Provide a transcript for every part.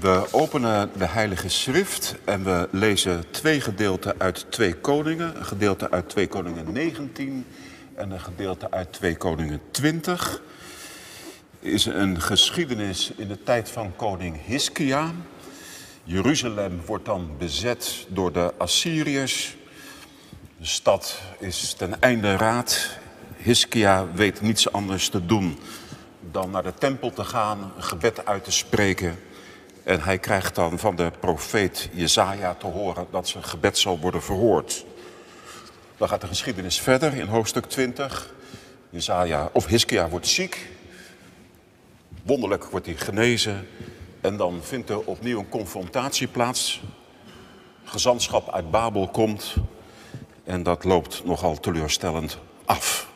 We openen de Heilige Schrift en we lezen twee gedeelten uit 2 Koningen. Een gedeelte uit 2 Koningen 19 en een gedeelte uit 2 Koningen 20. Is een geschiedenis in de tijd van koning Hiskia. Jeruzalem wordt dan bezet door de Assyriërs. De stad is ten einde raad. Hiskia weet niets anders te doen dan naar de tempel te gaan, een gebed uit te spreken. En hij krijgt dan van de profeet Jezaja te horen dat zijn gebed zal worden verhoord. Dan gaat de geschiedenis verder in hoofdstuk 20. Jezaja, of Hiskia wordt ziek. Wonderlijk wordt hij genezen. En dan vindt er opnieuw een confrontatie plaats. Gezantschap uit Babel komt. En dat loopt nogal teleurstellend af.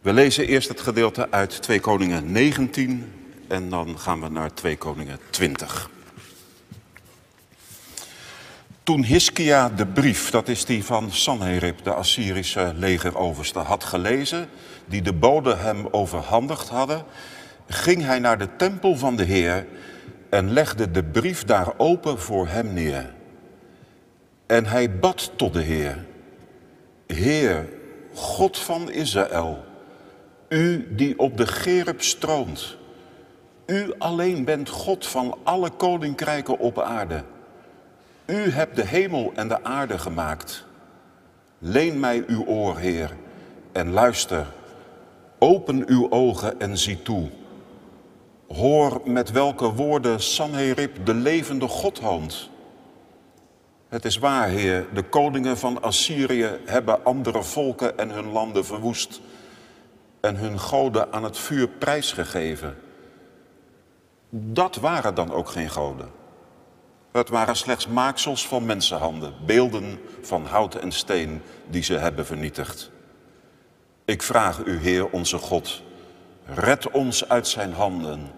We lezen eerst het gedeelte uit 2 Koningen 19 en dan gaan we naar 2 Koningen 20. Toen Hiskia de brief, dat is die van Sanherib, de Assyrische legeroverste, had gelezen, die de bode hem overhandigd hadden, ging hij naar de tempel van de Heer en legde de brief daar open voor hem neer. En hij bad tot de Heer, Heer, God van Israël, u die op de Gerub stroomt, u alleen bent God van alle koninkrijken op aarde. U hebt de hemel en de aarde gemaakt. Leen mij uw oor, Heer, en luister. Open uw ogen en zie toe. Hoor met welke woorden Sanherib de levende God hoont. Het is waar, Heer, de koningen van Assyrië hebben andere volken en hun landen verwoest en hun goden aan het vuur prijsgegeven. Dat waren dan ook geen goden. Het waren slechts maaksels van mensenhanden, beelden van hout en steen die ze hebben vernietigd. Ik vraag u, Heer onze God, red ons uit zijn handen,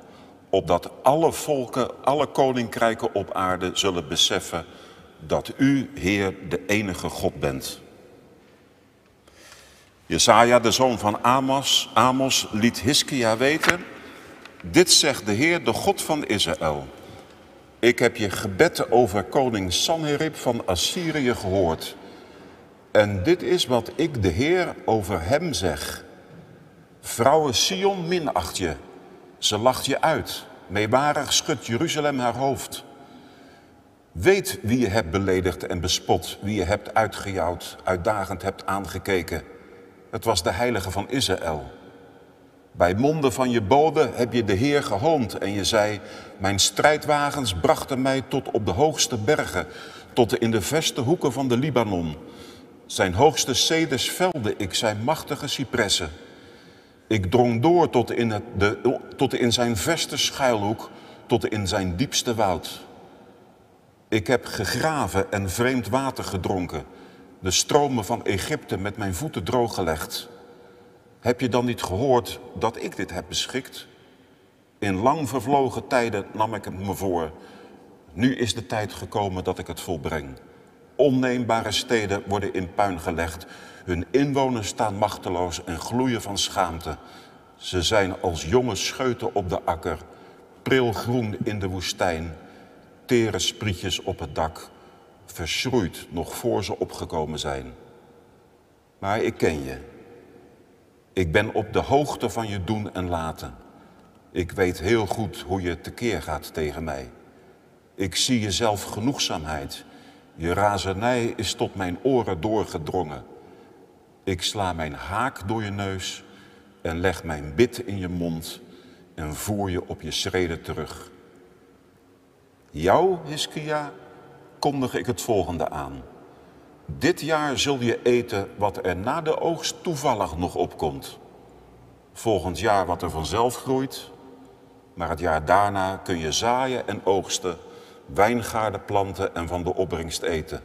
opdat alle volken, alle koninkrijken op aarde zullen beseffen dat u, Heer, de enige God bent. Jesaja, de zoon van Amos, Amos liet Hiskia weten, dit zegt de Heer, de God van Israël. Ik heb je gebed over koning Sanherib van Assyrië gehoord. En dit is wat ik, de Heer, over hem zeg. Vrouwen Sion minacht je. Ze lacht je uit. Meewarig schudt Jeruzalem haar hoofd. Weet wie je hebt beledigd en bespot, wie je hebt uitgejouwd, uitdagend hebt aangekeken. Het was de heilige van Israël. Bij monden van je bode heb je de Heer gehoond en je zei, mijn strijdwagens brachten mij tot op de hoogste bergen, tot in de verste hoeken van de Libanon. Zijn hoogste ceders velde ik, zijn machtige cipressen. Ik drong door tot in, het, de, tot in zijn verste schuilhoek, tot in zijn diepste woud. Ik heb gegraven en vreemd water gedronken, de stromen van Egypte met mijn voeten drooggelegd. Heb je dan niet gehoord dat ik dit heb beschikt? In lang vervlogen tijden nam ik het me voor. Nu is de tijd gekomen dat ik het volbreng. Onneembare steden worden in puin gelegd. Hun inwoners staan machteloos en gloeien van schaamte. Ze zijn als jonge scheuten op de akker, prilgroen in de woestijn, tere sprietjes op het dak, verschroeid nog voor ze opgekomen zijn. Maar ik ken je. Ik ben op de hoogte van je doen en laten. Ik weet heel goed hoe je tekeer gaat tegen mij. Ik zie je zelfgenoegzaamheid. Je razernij is tot mijn oren doorgedrongen. Ik sla mijn haak door je neus en leg mijn bit in je mond en voer je op je schreden terug. Jou, Hiskia, kondig ik het volgende aan. Dit jaar zul je eten wat er na de oogst toevallig nog opkomt. Volgend jaar wat er vanzelf groeit. Maar het jaar daarna kun je zaaien en oogsten, wijngaarden planten en van de opbrengst eten.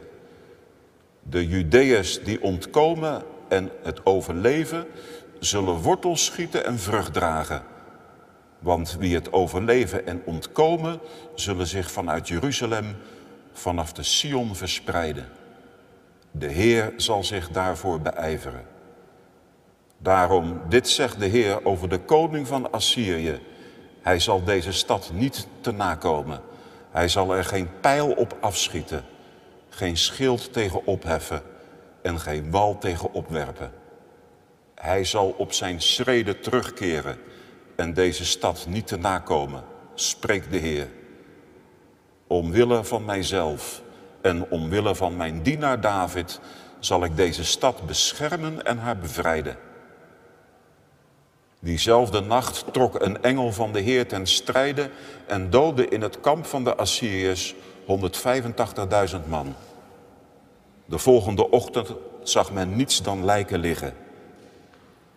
De Judeërs die ontkomen en het overleven, zullen wortels schieten en vrucht dragen. Want wie het overleven en ontkomen, zullen zich vanuit Jeruzalem, vanaf de Sion verspreiden. De Heer zal zich daarvoor beijveren. Daarom, dit zegt de Heer over de koning van Assyrië. Hij zal deze stad niet te nakomen. Hij zal er geen pijl op afschieten, geen schild tegen opheffen en geen wal tegen opwerpen. Hij zal op zijn schreden terugkeren en deze stad niet te nakomen, spreekt de Heer. Omwille van mijzelf en omwille van mijn dienaar David zal ik deze stad beschermen en haar bevrijden. Diezelfde nacht trok een engel van de Heer ten strijde en doodde in het kamp van de Assyriërs 185.000 man. De volgende ochtend zag men niets dan lijken liggen.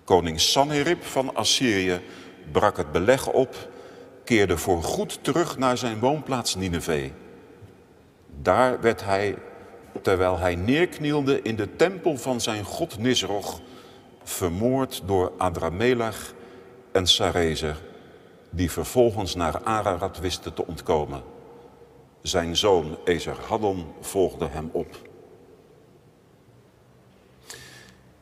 Koning Sanherib van Assyrië brak het beleg op, keerde voorgoed terug naar zijn woonplaats Nineveh. Daar werd hij, terwijl hij neerknielde in de tempel van zijn god Nisroch, vermoord door Adramelech en Sarezer, die vervolgens naar Ararat wisten te ontkomen. Zijn zoon Haddon volgde hem op.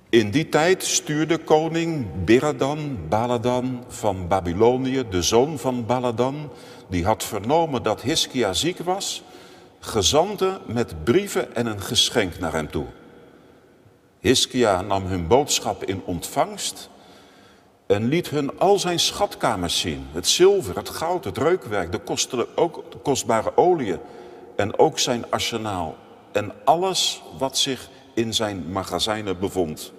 In die tijd stuurde koning Biradan, Baladan van Babylonië, de zoon van Baladan, die had vernomen dat Hiskia ziek was, gezanten met brieven en een geschenk naar hem toe. Hiskia nam hun boodschap in ontvangst en liet hun al zijn schatkamers zien. Het zilver, het goud, het reukwerk, de, ook de kostbare oliën en ook zijn arsenaal. En alles wat zich in zijn magazijnen bevond.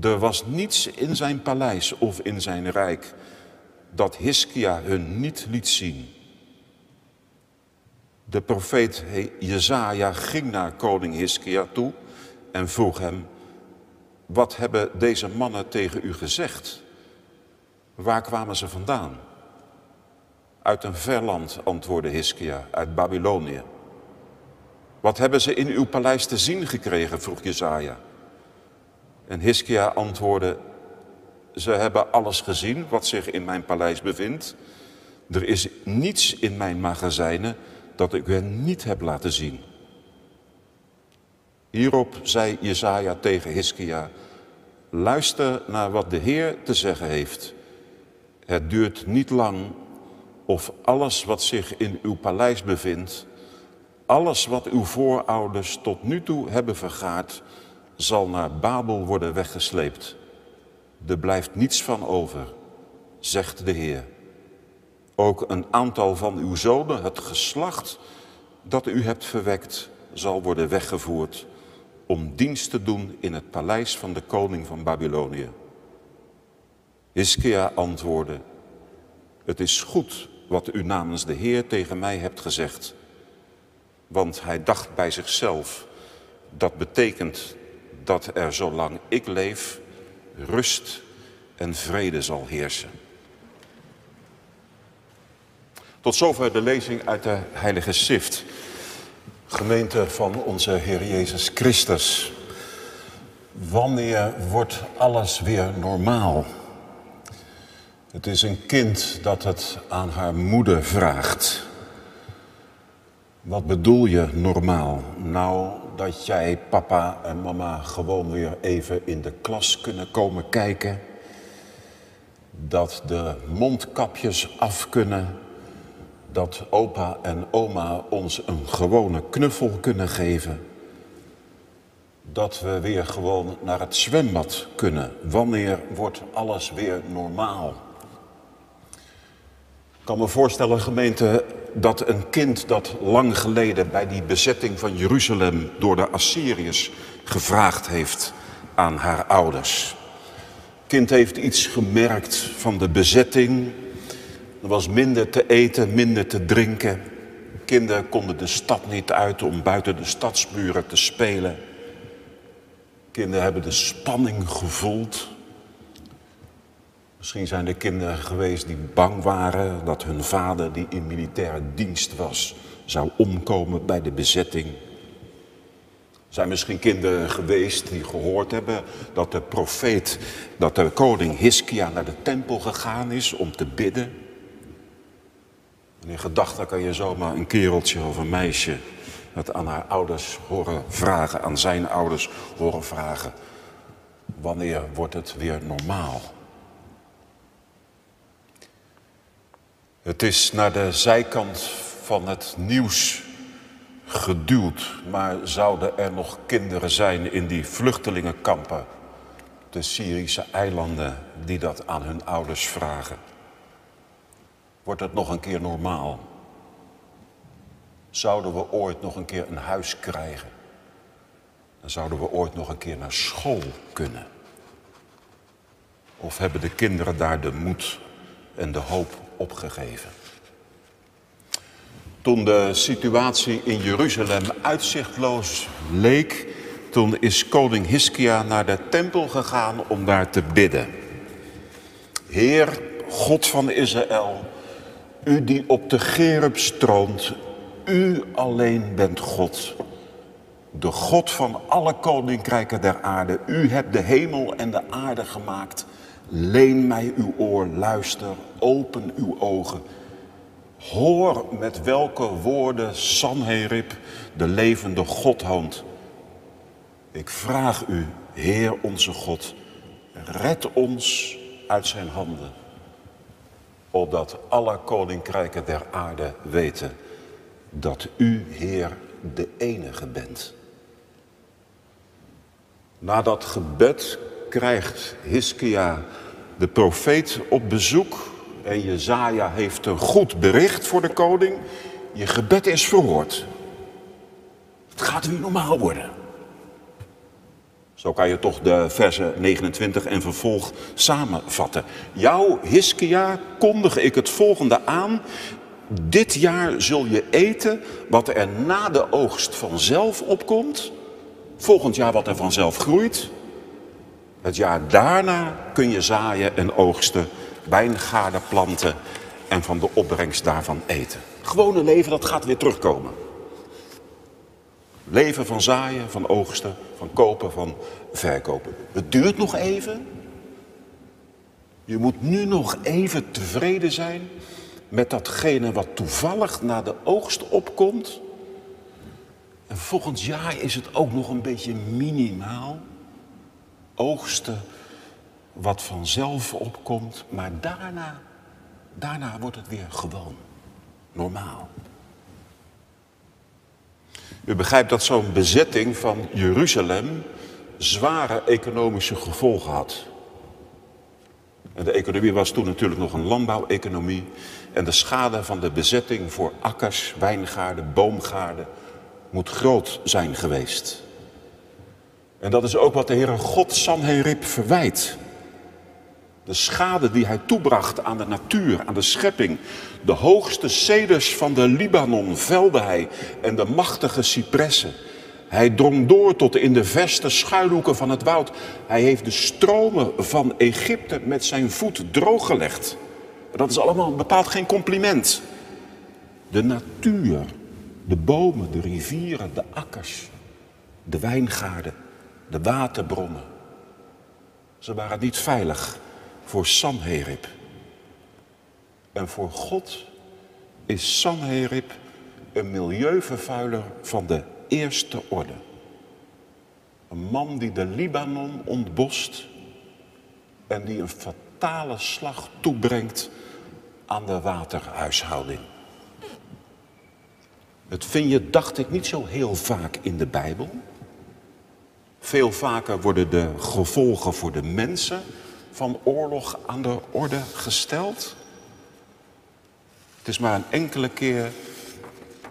Er was niets in zijn paleis of in zijn rijk dat Hiskia hun niet liet zien. De profeet Jezaja ging naar koning Hiskia toe en vroeg hem, wat hebben deze mannen tegen u gezegd? Waar kwamen ze vandaan? Uit een ver land, antwoordde Hiskia, uit Babylonië. Wat hebben ze in uw paleis te zien gekregen, vroeg Jezaja. En Hiskia antwoordde, ze hebben alles gezien wat zich in mijn paleis bevindt. Er is niets in mijn magazijnen dat ik hen niet heb laten zien. Hierop zei Jezaja tegen Hiskia, luister naar wat de Heer te zeggen heeft. Het duurt niet lang of alles wat zich in uw paleis bevindt, alles wat uw voorouders tot nu toe hebben vergaard, zal naar Babel worden weggesleept. Er blijft niets van over, zegt de Heer. Ook een aantal van uw zonen, het geslacht dat u hebt verwekt, zal worden weggevoerd om dienst te doen in het paleis van de koning van Babylonië. Hiskia antwoordde, het is goed wat u namens de Heer tegen mij hebt gezegd. Want hij dacht bij zichzelf, dat betekent dat er zolang ik leef rust en vrede zal heersen. Tot zover de lezing uit de Heilige Schrift. Gemeente van onze Heer Jezus Christus. Wanneer wordt alles weer normaal? Het is een kind dat het aan haar moeder vraagt. Wat bedoel je normaal? Nou, dat jij papa en mama gewoon weer even in de klas kunnen komen kijken. Dat de mondkapjes af kunnen. Dat opa en oma ons een gewone knuffel kunnen geven. Dat we weer gewoon naar het zwembad kunnen. Wanneer wordt alles weer normaal? Ik kan me voorstellen, gemeente, dat een kind dat lang geleden bij die bezetting van Jeruzalem door de Assyriërs gevraagd heeft aan haar ouders. Kind heeft iets gemerkt van de bezetting. Er was minder te eten, minder te drinken. Kinderen konden de stad niet uit om buiten de stadsmuren te spelen. Kinderen hebben de spanning gevoeld. Misschien zijn er kinderen geweest die bang waren dat hun vader, die in militaire dienst was, zou omkomen bij de bezetting. Er zijn misschien kinderen geweest die gehoord hebben dat de profeet, dat de koning Hiskia naar de tempel gegaan is om te bidden. In gedachten kan je zomaar een kereltje of een meisje het aan haar ouders horen vragen, aan zijn ouders horen vragen. Wanneer wordt het weer normaal? Het is naar de zijkant van het nieuws geduwd, maar zouden er nog kinderen zijn in die vluchtelingenkampen, de Syrische eilanden, die dat aan hun ouders vragen? Wordt het nog een keer normaal? Zouden we ooit nog een keer een huis krijgen? Dan zouden we ooit nog een keer naar school kunnen. Of hebben de kinderen daar de moed en de hoop opgegeven? Toen de situatie in Jeruzalem uitzichtloos leek, toen is koning Hiskia naar de tempel gegaan om daar te bidden. Heer, God van Israël, u die op de Gerub stroomt, u alleen bent God. De God van alle koninkrijken der aarde. U hebt de hemel en de aarde gemaakt. Leen mij uw oor, luister, open uw ogen. Hoor met welke woorden Sanherib de levende God hoont. Ik vraag u, Heer onze God, red ons uit zijn handen, opdat alle koninkrijken der aarde weten dat u, Heer, de enige bent. Na dat gebed krijgt Hiskia de profeet op bezoek en Jezaja heeft een goed bericht voor de koning. Je gebed is verhoord. Het gaat weer normaal worden. Zo kan je toch de versen 29 en vervolg samenvatten. Jouw Hiskia kondig ik het volgende aan. Dit jaar zul je eten wat er na de oogst vanzelf opkomt. Volgend jaar wat er vanzelf groeit. Het jaar daarna kun je zaaien en oogsten, wijngaarden planten en van de opbrengst daarvan eten. Gewone leven, dat gaat weer terugkomen. Leven van zaaien, van oogsten, van kopen, van verkopen. Het duurt nog even. Je moet nu nog even tevreden zijn met datgene wat toevallig na de oogst opkomt. En volgend jaar is het ook nog een beetje minimaal. Oogsten wat vanzelf opkomt, maar daarna, daarna wordt het weer gewoon, normaal. U begrijpt dat zo'n bezetting van Jeruzalem zware economische gevolgen had. En de economie was toen natuurlijk nog een landbouweconomie. En de schade van de bezetting voor akkers, wijngaarden, boomgaarden moet groot zijn geweest. En dat is ook wat de Heere God Sanherib verwijt. De schade die hij toebracht aan de natuur, aan de schepping. De hoogste ceders van de Libanon velde hij en de machtige cipressen. Hij drong door tot in de verste schuilhoeken van het woud. Hij heeft de stromen van Egypte met zijn voet drooggelegd. Dat is allemaal bepaald geen compliment. De natuur, de bomen, de rivieren, de akkers, de wijngaarden, de waterbronnen. Ze waren niet veilig voor Sanherib. En voor God is Sanherib een milieuvervuiler van de eerste orde. Een man die de Libanon ontbost en die een fatale slag toebrengt aan de waterhuishouding. Het vind je, dacht ik, niet zo heel vaak in de Bijbel. Veel vaker worden de gevolgen voor de mensen van oorlog aan de orde gesteld. Het is maar een enkele keer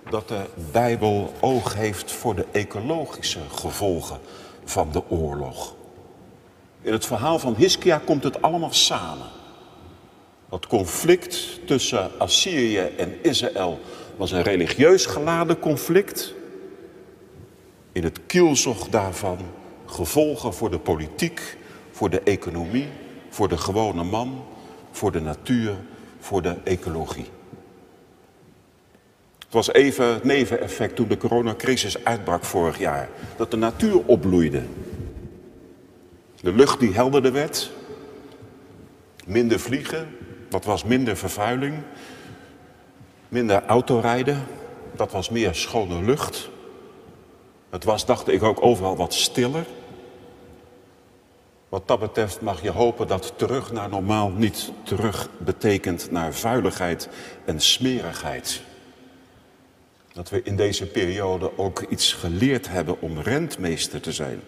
dat de Bijbel oog heeft voor de ecologische gevolgen van de oorlog. In het verhaal van Hiskia komt het allemaal samen. Dat conflict tussen Assyrië en Israël was een religieus geladen conflict. In het kielzog daarvan gevolgen voor de politiek, voor de economie, voor de gewone man, voor de natuur, voor de ecologie. Het was even het neveneffect toen de coronacrisis uitbrak vorig jaar. Dat de natuur opbloeide. De lucht die helderder werd. Minder vliegen, dat was minder vervuiling. Minder autorijden, dat was meer schone lucht. Het was, dacht ik, ook overal wat stiller. Wat dat betreft mag je hopen dat terug naar normaal niet terug betekent naar vuiligheid en smerigheid. Dat we in deze periode ook iets geleerd hebben om rentmeester te zijn.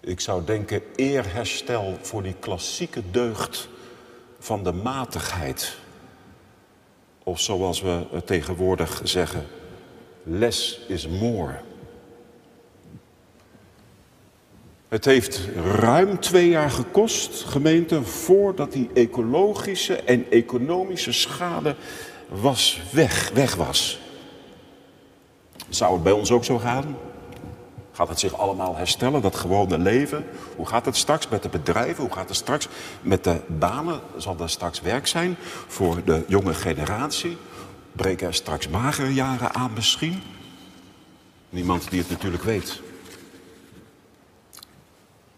Ik zou denken eerherstel voor die klassieke deugd van de matigheid. Of zoals we tegenwoordig zeggen, less is more. Het heeft ruim twee jaar gekost, gemeente, voordat die ecologische en economische schade was weg, weg was. Zou het bij ons ook zo gaan? Gaat het zich allemaal herstellen, dat gewone leven? Hoe gaat het straks met de bedrijven? Hoe gaat het straks met de banen? Zal er straks werk zijn voor de jonge generatie? Breken er straks magere jaren aan misschien? Niemand die het natuurlijk weet.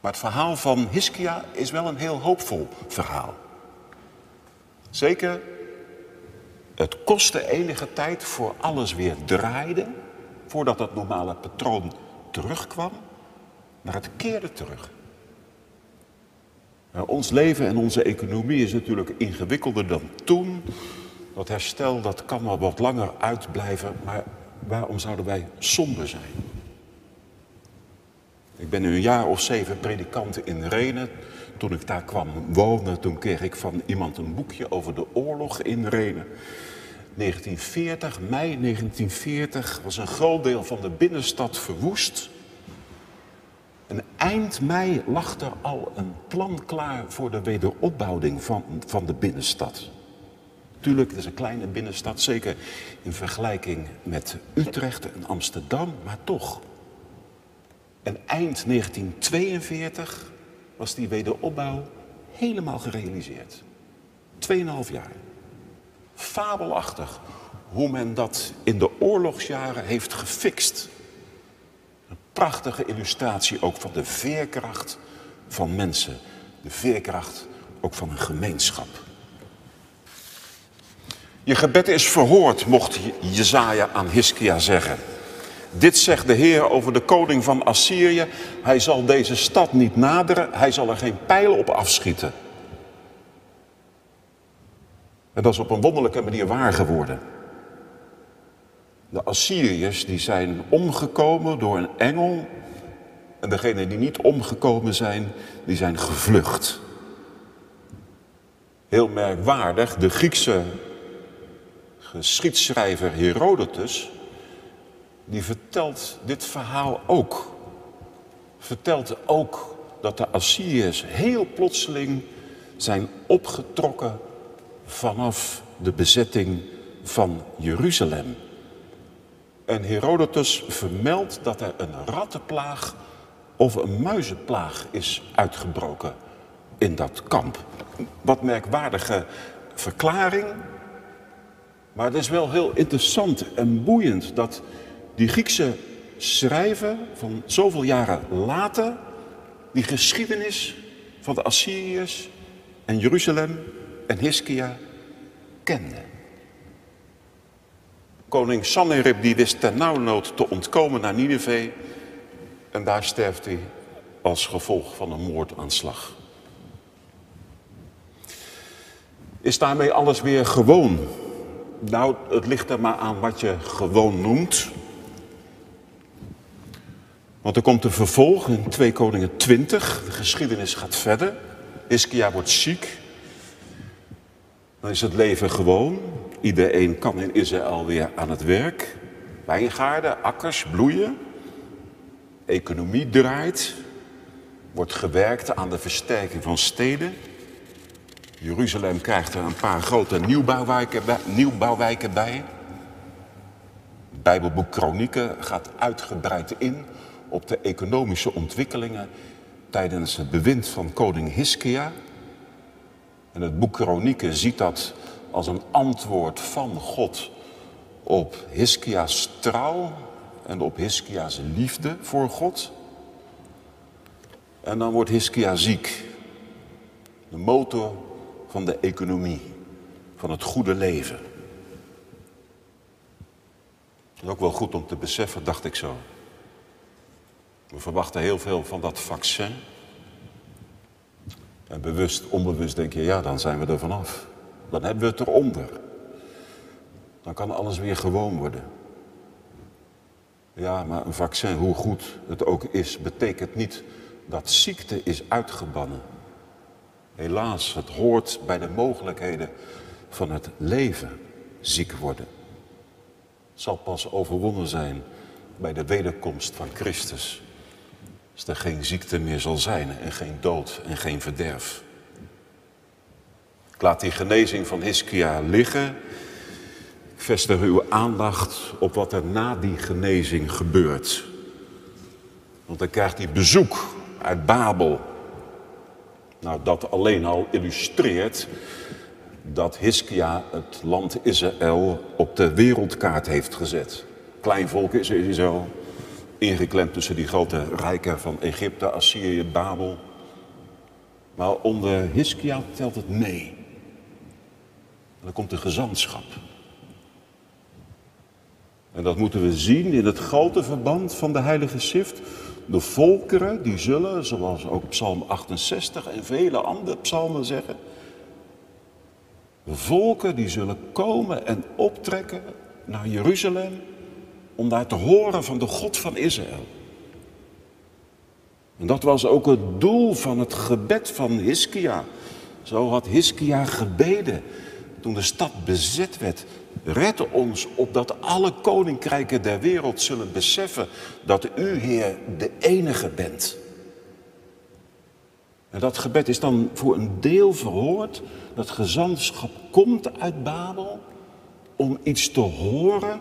Maar het verhaal van Hiskia is wel een heel hoopvol verhaal. Zeker, het kostte enige tijd voor alles weer draaide, voordat het normale patroon terugkwam, maar het keerde terug. Nou, ons leven en onze economie is natuurlijk ingewikkelder dan toen. Dat herstel dat kan wel wat langer uitblijven, maar waarom zouden wij somber zijn? Ik ben nu een jaar of zeven predikant in Renen. Toen ik daar kwam wonen, toen kreeg ik van iemand een boekje over de oorlog in Renen. 1940, mei 1940, was een groot deel van de binnenstad verwoest. En eind mei lag er al een plan klaar voor de wederopbouwing van, van de binnenstad. Tuurlijk, het is een kleine binnenstad, zeker in vergelijking met Utrecht en Amsterdam, maar toch. En eind 1942 was die wederopbouw helemaal gerealiseerd. Tweeënhalf jaar. Fabelachtig hoe men dat in de oorlogsjaren heeft gefixt. Een prachtige illustratie ook van de veerkracht van mensen. De veerkracht ook van een gemeenschap. Je gebed is verhoord, mocht Jezaja aan Hiskia zeggen. Dit zegt de Heer over de koning van Assyrië. Hij zal deze stad niet naderen, hij zal er geen pijl op afschieten. En dat is op een wonderlijke manier waar geworden. De Assyriërs die zijn omgekomen door een engel. En degenen die niet omgekomen zijn, die zijn gevlucht. Heel merkwaardig, de Griekse geschiedschrijver Herodotus die vertelt dit verhaal ook. Vertelt ook dat de Assyriërs heel plotseling zijn opgetrokken vanaf de bezetting van Jeruzalem. En Herodotus vermeldt dat er een rattenplaag of een muizenplaag is uitgebroken in dat kamp. Wat merkwaardige verklaring. Maar het is wel heel interessant en boeiend dat die Griekse schrijver van zoveel jaren later die geschiedenis van de Assyriërs en Jeruzalem en Hiskia kende. Koning Sanherib die wist ternauwernood te ontkomen naar Nineveh en daar sterft hij als gevolg van een moordaanslag. Is daarmee alles weer gewoon? Nou, het ligt er maar aan wat je gewoon noemt. Want er komt een vervolg in 2 Koningen 20. De geschiedenis gaat verder. Hiskia wordt ziek. Dan is het leven gewoon. Iedereen kan in Israël weer aan het werk. Wijngaarden, akkers bloeien. Economie draait. Wordt gewerkt aan de versterking van steden. Jeruzalem krijgt er een paar grote nieuwbouwwijken bij. Nieuwbouwwijken bij. Bijbelboek Kronieken gaat uitgebreid in op de economische ontwikkelingen tijdens het bewind van koning Hiskia. En het boek Kronieken ziet dat als een antwoord van God op Hiskia's trouw en op Hiskia's liefde voor God. En dan wordt Hiskia ziek. De motor van de economie, van het goede leven. Dat is ook wel goed om te beseffen, dacht ik zo. We verwachten heel veel van dat vaccin. En bewust, onbewust denk je, ja, dan zijn we er vanaf. Dan hebben we het eronder. Dan kan alles weer gewoon worden. Ja, maar een vaccin, hoe goed het ook is, betekent niet dat ziekte is uitgebannen. Helaas, het hoort bij de mogelijkheden van het leven ziek worden. Het zal pas overwonnen zijn bij de wederkomst van Christus. Als er geen ziekte meer zal zijn en geen dood en geen verderf. Ik laat die genezing van Hiskia liggen. Ik vestig uw aandacht op wat er na die genezing gebeurt. Want dan krijgt hij bezoek uit Babel. Nou, dat alleen al illustreert dat Hiskia het land Israël op de wereldkaart heeft gezet. Klein volk is Israël, ingeklemd tussen die grote rijken van Egypte, Assyrië, Babel. Maar onder Hiskia telt het mee. En dan komt de gezantschap. En dat moeten we zien in het grote verband van de Heilige Schrift. De volkeren die zullen, zoals ook Psalm 68 en vele andere psalmen zeggen, de volken die zullen komen en optrekken naar Jeruzalem om daar te horen van de God van Israël. En dat was ook het doel van het gebed van Hiskia. Zo had Hiskia gebeden toen de stad bezet werd. Red ons opdat alle koninkrijken der wereld zullen beseffen dat u, Heer, de enige bent. En dat gebed is dan voor een deel verhoord. Dat gezantschap komt uit Babel om iets te horen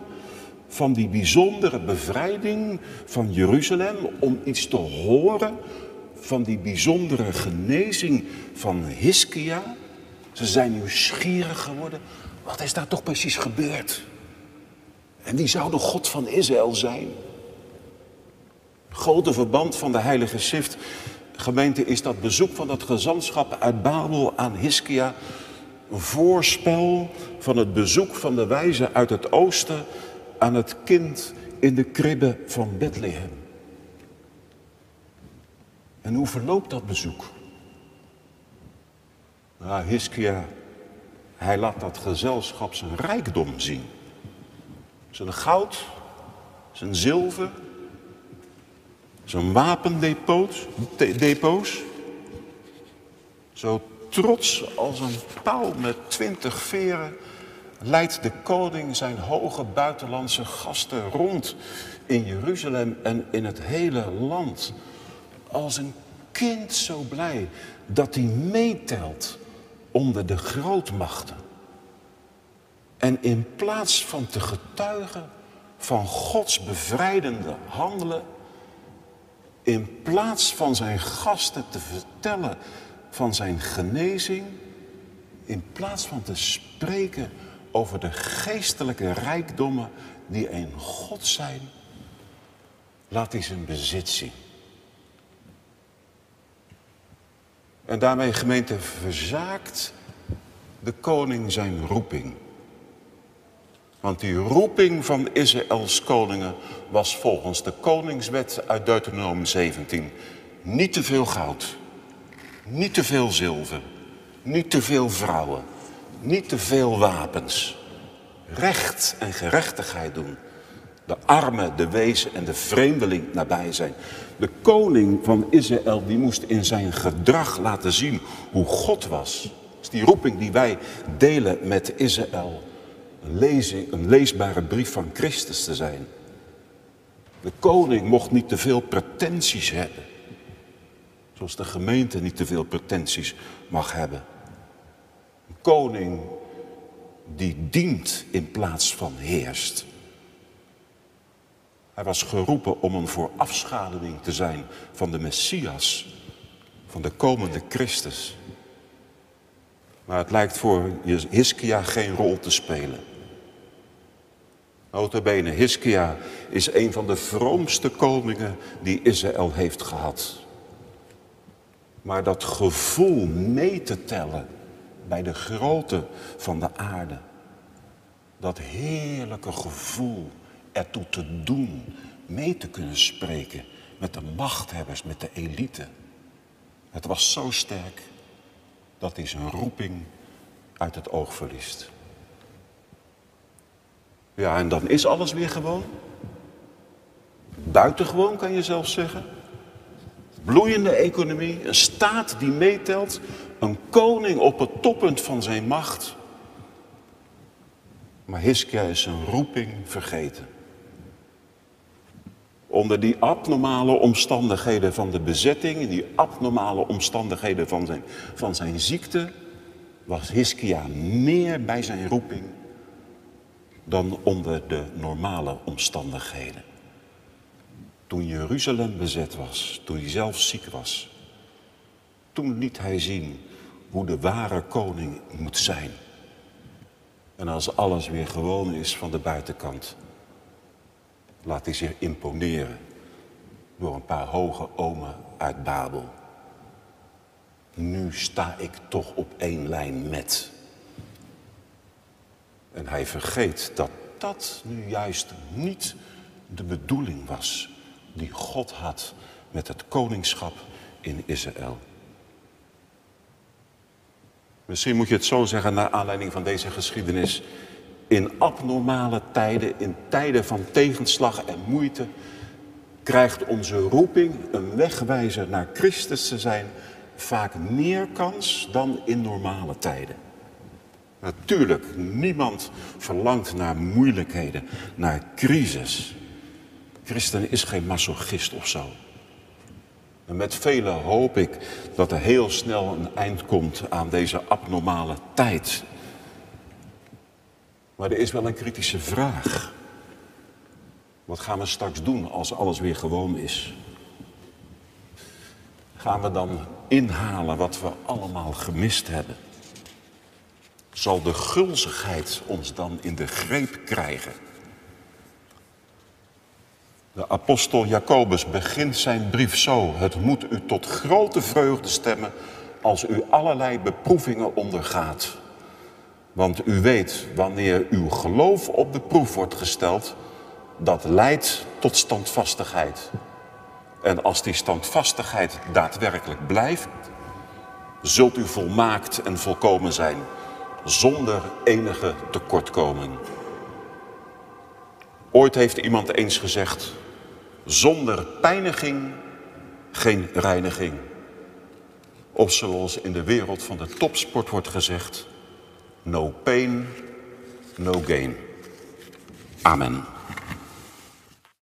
van die bijzondere bevrijding van Jeruzalem. Om iets te horen van die bijzondere genezing van Hiskia. Ze zijn nieuwsgierig geworden. Wat is daar toch precies gebeurd? En wie zou de God van Israël zijn? grote verband van de Heilige Schrift gemeente, is dat bezoek van dat gezantschap uit Babel aan Hiskia een voorspel van het bezoek van de wijze uit het oosten aan het kind in de kribbe van Bethlehem. En hoe verloopt dat bezoek? Nou, Hiskia, hij laat dat gezelschap zijn rijkdom zien. Zijn goud, zijn zilver, zijn wapendepots. Depots. Zo trots als een pauw met twintig veren leidt de koning zijn hoge buitenlandse gasten rond in Jeruzalem en in het hele land. Als een kind zo blij dat hij meetelt onder de grootmachten. En in plaats van te getuigen van Gods bevrijdende handelen, in plaats van zijn gasten te vertellen van zijn genezing, in plaats van te spreken over de geestelijke rijkdommen die een God zijn, laat hij zijn bezit zien. En daarmee gemeente verzaakt de koning zijn roeping. Want die roeping van Israëls koningen was volgens de koningswet uit Deuteronomium 17 niet te veel goud, niet te veel zilver, niet te veel vrouwen, niet te veel wapens. Recht en gerechtigheid doen. De armen, de wezen en de vreemdeling nabij zijn. De koning van Israël die moest in zijn gedrag laten zien hoe God was. Dat is die roeping die wij delen met Israël een, een leesbare brief van Christus te zijn. De koning mocht niet te veel pretenties hebben. Zoals de gemeente niet te veel pretenties mag hebben. Koning die dient in plaats van heerst. Hij was geroepen om een voorafschaduwing te zijn van de Messias, van de komende Christus. Maar het lijkt voor Hiskia geen rol te spelen. Notabene, Hiskia is een van de vroomste koningen die Israël heeft gehad. Maar dat gevoel mee te tellen bij de grootte van de aarde, dat heerlijke gevoel ertoe te doen, mee te kunnen spreken met de machthebbers, met de elite. Het was zo sterk dat hij zijn roeping uit het oog verliest. Ja, en dan is alles weer gewoon. Buitengewoon kan je zelfs zeggen. Bloeiende economie, een staat die meetelt, een koning op het toppunt van zijn macht. Maar Hiskia is zijn roeping vergeten. Onder die abnormale omstandigheden van de bezetting, die abnormale omstandigheden van zijn, van zijn ziekte, was Hiskia meer bij zijn roeping dan onder de normale omstandigheden. Toen Jeruzalem bezet was, toen hij zelf ziek was, toen liet hij zien hoe de ware koning moet zijn. En als alles weer gewoon is van de buitenkant, laat hij zich imponeren door een paar hoge omen uit Babel. Nu sta ik toch op één lijn met. En hij vergeet dat dat nu juist niet de bedoeling was die God had met het koningschap in Israël. Misschien moet je het zo zeggen naar aanleiding van deze geschiedenis. In abnormale tijden, in tijden van tegenslag en moeite, krijgt onze roeping een wegwijzer naar Christus te zijn vaak meer kans dan in normale tijden. Natuurlijk, niemand verlangt naar moeilijkheden, naar crisis. Christen is geen masochist of zo. En met velen hoop ik dat er heel snel een eind komt aan deze abnormale tijd. Maar er is wel een kritische vraag. Wat gaan we straks doen als alles weer gewoon is? Gaan we dan inhalen wat we allemaal gemist hebben? Zal de gulzigheid ons dan in de greep krijgen? De apostel Jacobus begint zijn brief zo. Het moet u tot grote vreugde stemmen als u allerlei beproevingen ondergaat. Want u weet, wanneer uw geloof op de proef wordt gesteld, dat leidt tot standvastigheid. En als die standvastigheid daadwerkelijk blijft, zult u volmaakt en volkomen zijn, zonder enige tekortkoming. Ooit heeft iemand eens gezegd, zonder pijniging geen reiniging. Of zoals in de wereld van de topsport wordt gezegd, no pain, no gain. Amen.